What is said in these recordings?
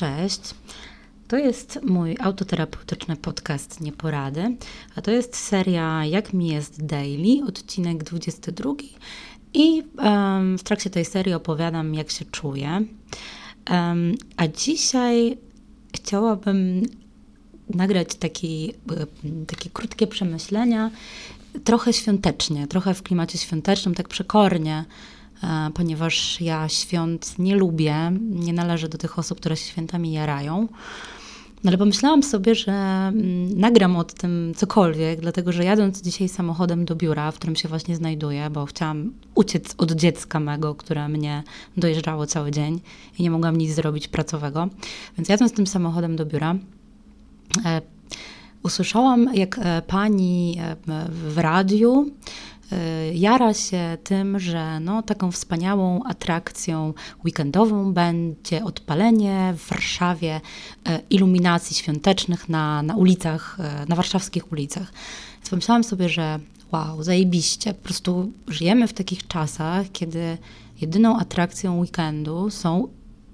Cześć. To jest mój autoterapeutyczny podcast Nieporady, a to jest seria Jak mi jest daily, odcinek 22 i um, w trakcie tej serii opowiadam jak się czuję. Um, a dzisiaj chciałabym nagrać taki, takie krótkie przemyślenia, trochę świątecznie, trochę w klimacie świątecznym, tak przekornie, E, ponieważ ja świąt nie lubię, nie należę do tych osób, które się świętami jarają. No ale pomyślałam sobie, że mm, nagram o tym cokolwiek, dlatego że jadąc dzisiaj samochodem do biura, w którym się właśnie znajduję, bo chciałam uciec od dziecka mego, które mnie dojeżdżało cały dzień i nie mogłam nic zrobić pracowego. Więc jadąc tym samochodem do biura, e, usłyszałam, jak e, pani e, w radiu jara się tym, że no, taką wspaniałą atrakcją weekendową będzie odpalenie w Warszawie y, iluminacji świątecznych na, na ulicach, y, na warszawskich ulicach. Więc pomyślałam sobie, że wow, zajebiście. Po prostu żyjemy w takich czasach, kiedy jedyną atrakcją weekendu są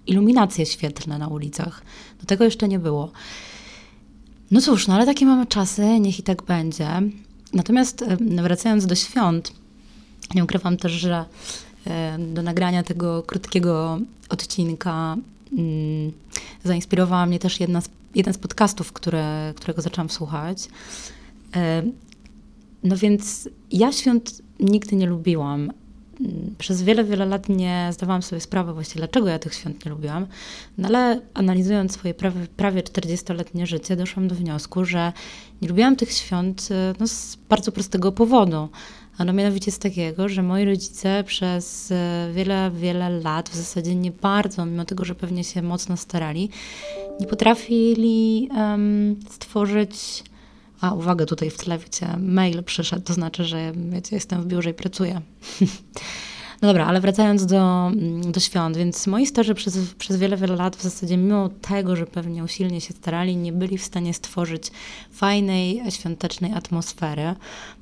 iluminacje świetlne na ulicach. Do tego jeszcze nie było. No cóż, no ale takie mamy czasy, niech i tak będzie. Natomiast wracając do świąt, nie ukrywam też, że do nagrania tego krótkiego odcinka mm, zainspirowała mnie też jedna z, jeden z podcastów, które, którego zaczęłam słuchać. No więc ja świąt nigdy nie lubiłam. Przez wiele, wiele lat nie zdawałam sobie sprawy właściwie, dlaczego ja tych świąt nie lubiłam. No ale analizując swoje prawie, prawie 40-letnie życie, doszłam do wniosku, że nie lubiłam tych świąt e, no, z bardzo prostego powodu. A no mianowicie z takiego, że moi rodzice przez e, wiele, wiele lat w zasadzie nie bardzo, mimo tego, że pewnie się mocno starali, nie potrafili um, stworzyć. A uwaga, tutaj w tle wiecie, mail przyszedł, to znaczy, że wiecie, jestem w biurze i pracuję. No dobra, ale wracając do, mm, do świąt, więc moi starzy przez, przez wiele, wiele lat w zasadzie mimo tego, że pewnie usilnie się starali, nie byli w stanie stworzyć fajnej, świątecznej atmosfery.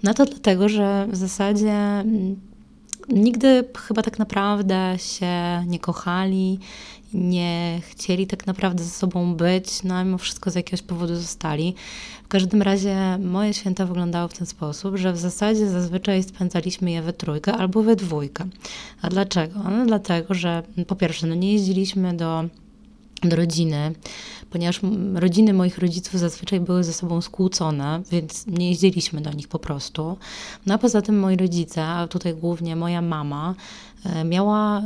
No to dlatego, że w zasadzie mm, nigdy chyba tak naprawdę się nie kochali, nie chcieli tak naprawdę ze sobą być, no a mimo wszystko z jakiegoś powodu zostali. W każdym razie moje święta wyglądały w ten sposób, że w zasadzie zazwyczaj spędzaliśmy je we trójkę albo we dwójkę. A dlaczego? No dlatego, że po pierwsze, no nie jeździliśmy do do rodziny, ponieważ rodziny moich rodziców zazwyczaj były ze sobą skłócone, więc nie jeździliśmy do nich po prostu. No a poza tym moi rodzice, a tutaj głównie moja mama, miała,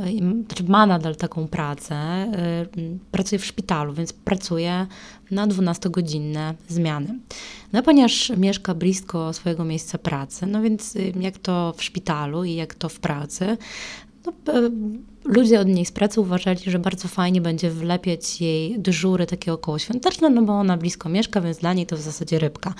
znaczy ma nadal taką pracę, e, pracuje w szpitalu, więc pracuje na 12-godzinne zmiany. No ponieważ mieszka blisko swojego miejsca pracy, no więc y, jak to w szpitalu i jak to w pracy, no, ludzie od niej z pracy uważali, że bardzo fajnie będzie wlepiać jej dyżury takie okołoświąteczne, no bo ona blisko mieszka, więc dla niej to w zasadzie rybka.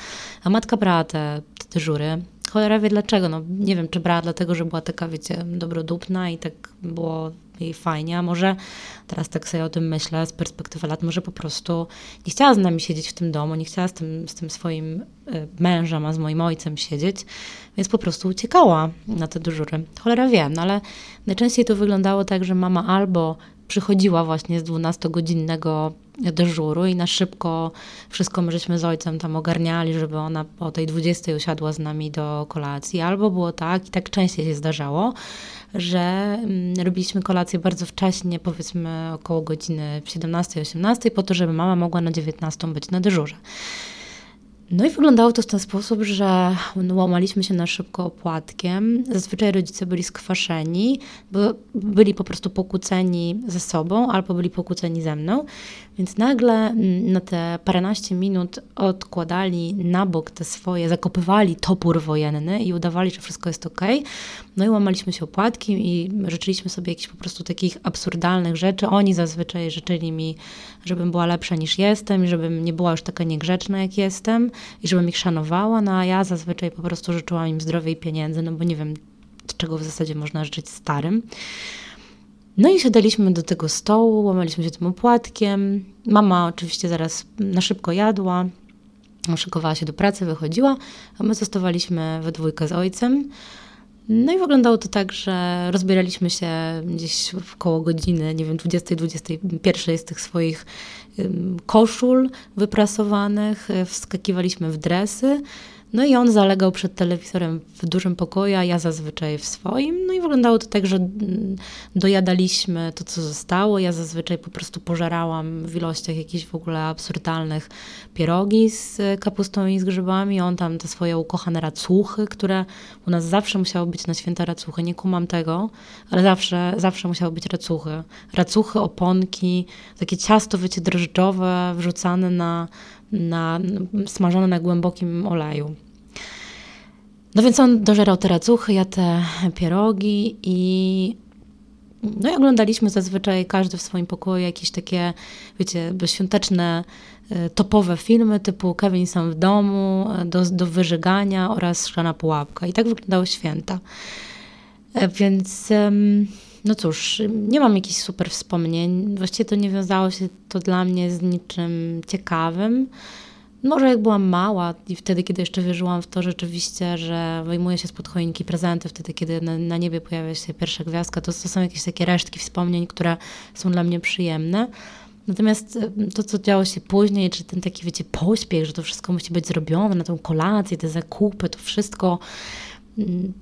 A matka brała te, te dyżury. Cholera wie dlaczego, no nie wiem, czy brała dlatego, że była taka, wiecie, dobrodupna i tak było jej fajnie, a może teraz tak sobie o tym myślę z perspektywy lat, może po prostu nie chciała z nami siedzieć w tym domu, nie chciała z tym, z tym swoim y, mężem, a z moim ojcem siedzieć, więc po prostu uciekała na te dyżury. Cholera wiem, no ale najczęściej to wyglądało tak, że mama albo przychodziła właśnie z 12-godzinnego dyżuru i na szybko wszystko my żeśmy z ojcem tam ogarniali, żeby ona o tej 20 usiadła z nami do kolacji. Albo było tak, i tak częściej się zdarzało, że mm, robiliśmy kolację bardzo wcześnie, powiedzmy około godziny 17-18, po to, żeby mama mogła na 19 być na dyżurze. No i wyglądało to w ten sposób, że łamaliśmy się na szybko opłatkiem. Zazwyczaj rodzice byli skwaszeni, bo byli po prostu pokłóceni ze sobą albo byli pokłóceni ze mną. Więc nagle mm, na te paręnaście minut odkładali na bok te swoje, zakopywali topór wojenny i udawali, że wszystko jest ok. No i łamaliśmy się opłatkiem i życzyliśmy sobie jakichś po prostu takich absurdalnych rzeczy. Oni zazwyczaj życzyli mi, żebym była lepsza niż jestem i żebym nie była już taka niegrzeczna jak jestem i żebym ich szanowała, no a ja zazwyczaj po prostu życzyłam im zdrowia i pieniędzy, no bo nie wiem, czego w zasadzie można życzyć starym. No i siadaliśmy do tego stołu, łamaliśmy się tym opłatkiem. Mama oczywiście zaraz na szybko jadła, szykowała się do pracy, wychodziła, a my zostawaliśmy we dwójkę z ojcem. No i wyglądało to tak, że rozbieraliśmy się gdzieś w koło godziny, nie wiem, 20-21 z tych swoich koszul wyprasowanych, wskakiwaliśmy w dresy, no i on zalegał przed telewizorem w dużym pokoju, a ja zazwyczaj w swoim. No i wyglądało to tak, że mm, dojadaliśmy to, co zostało. Ja zazwyczaj po prostu pożerałam w ilościach jakichś w ogóle absurdalnych pierogi z kapustą i z grzybami. On tam te swoje ukochane racuchy, które u nas zawsze musiały być na święta racuchy. Nie kumam tego, ale zawsze, zawsze musiały być racuchy. Racuchy, oponki, takie ciasto, wiecie, drożdżowe wrzucane na na, smażone na głębokim oleju. No więc on dożerał te racuchy, ja te pierogi i no i oglądaliśmy zazwyczaj każdy w swoim pokoju jakieś takie, wiecie, świąteczne, e, topowe filmy typu Kevin sam w domu, e, do, do wyżegania oraz Szklana pułapka. I tak wyglądały święta. E, więc no cóż, nie mam jakichś super wspomnień. Właściwie to nie wiązało się to dla mnie z niczym ciekawym. Może jak byłam mała i wtedy, kiedy jeszcze wierzyłam w to rzeczywiście, że wyjmuje się spod choinki prezenty, wtedy, kiedy na, na niebie pojawia się pierwsza gwiazdka, to, to są jakieś takie resztki wspomnień, które są dla mnie przyjemne. Natomiast e, to, co działo się później, czy ten taki, wiecie, pośpiech, że to wszystko musi być zrobione na tą kolację, te zakupy, to wszystko mm,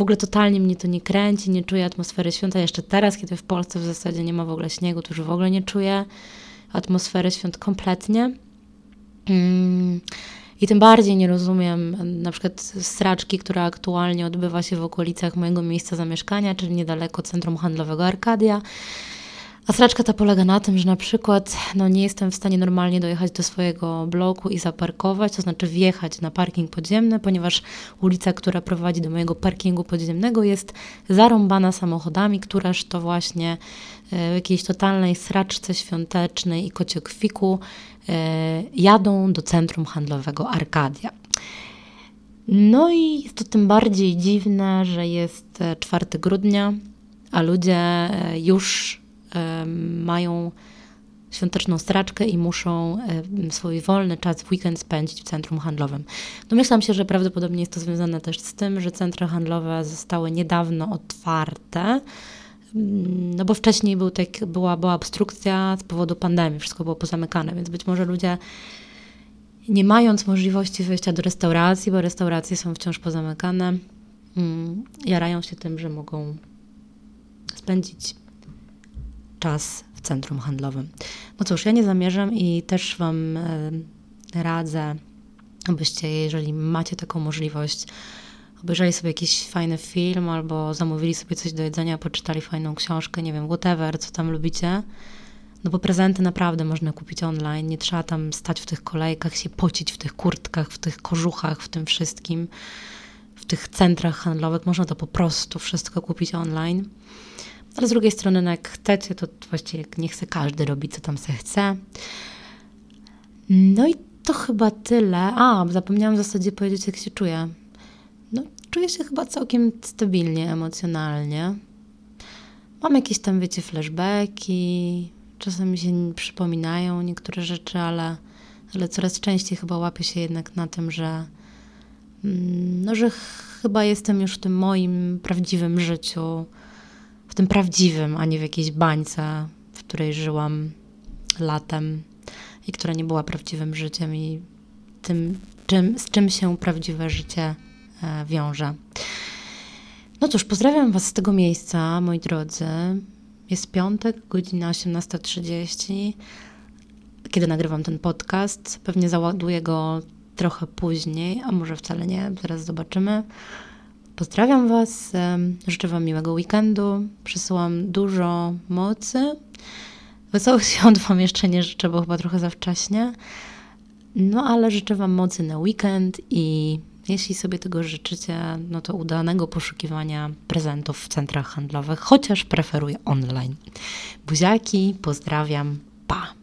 w ogóle totalnie mnie to nie kręci, nie czuję atmosfery świąt. Jeszcze teraz, kiedy w Polsce w zasadzie nie ma w ogóle śniegu, to już w ogóle nie czuję atmosfery świąt kompletnie. Mm. I tym bardziej nie rozumiem na przykład straczki, która aktualnie odbywa się w okolicach mojego miejsca zamieszkania, czyli niedaleko centrum handlowego Arkadia. A straczka ta polega na tym, że na przykład no, nie jestem w stanie normalnie dojechać do swojego bloku i zaparkować, to znaczy wjechać na parking podziemny, ponieważ ulica, która prowadzi do mojego parkingu podziemnego jest zarąbana samochodami, któreż to właśnie e, w jakiejś totalnej sraczce świątecznej i kociokwiku e, jadą do centrum handlowego Arkadia. No i jest to tym bardziej dziwne, że jest 4 e, grudnia, a ludzie już mają świąteczną straczkę i muszą swój wolny czas w weekend spędzić w centrum handlowym. Domyślam się, że prawdopodobnie jest to związane też z tym, że centra handlowe zostały niedawno otwarte, mm, no bo wcześniej był tak, była, była obstrukcja z powodu pandemii, wszystko było pozamykane, więc być może ludzie nie mając możliwości wejścia do restauracji, bo restauracje są wciąż pozamykane, mm, jarają się tym, że mogą spędzić czas w centrum handlowym. No cóż, ja nie zamierzam i też Wam e, radzę, abyście, jeżeli macie taką możliwość, obejrzeli sobie jakiś fajny film albo zamówili sobie coś do jedzenia, poczytali fajną książkę, nie wiem, whatever, co tam lubicie. No bo prezenty naprawdę można kupić online, nie trzeba tam stać w tych kolejkach, się pocić w tych kurtkach, w tych kożuchach, w tym wszystkim, w tych centrach handlowych. Można to po prostu wszystko kupić online. Ale z drugiej strony, no jak chcecie, to właściwie nie chce każdy robić, co tam se chce. No i to chyba tyle. A, zapomniałam w zasadzie powiedzieć, jak się czuję. No, czuję się chyba całkiem stabilnie emocjonalnie. Mam jakieś tam, wiecie, flashbacki. Czasem mi się przypominają niektóre rzeczy, ale, ale coraz częściej chyba łapię się jednak na tym, że mm, no, że chyba jestem już w tym moim prawdziwym życiu tym prawdziwym, a nie w jakiejś bańce, w której żyłam latem i która nie była prawdziwym życiem i tym, czym, z czym się prawdziwe życie e, wiąże. No cóż, pozdrawiam Was z tego miejsca, moi drodzy. Jest piątek, godzina 18.30, kiedy nagrywam ten podcast. Pewnie załaduję go trochę później, a może wcale nie, zaraz zobaczymy. Pozdrawiam Was, życzę Wam miłego weekendu, przysyłam dużo mocy. Wesołych świąt Wam jeszcze nie życzę, bo chyba trochę za wcześnie. No ale życzę Wam mocy na weekend i jeśli sobie tego życzycie, no to udanego poszukiwania prezentów w centrach handlowych, chociaż preferuję online. Buziaki, pozdrawiam, pa!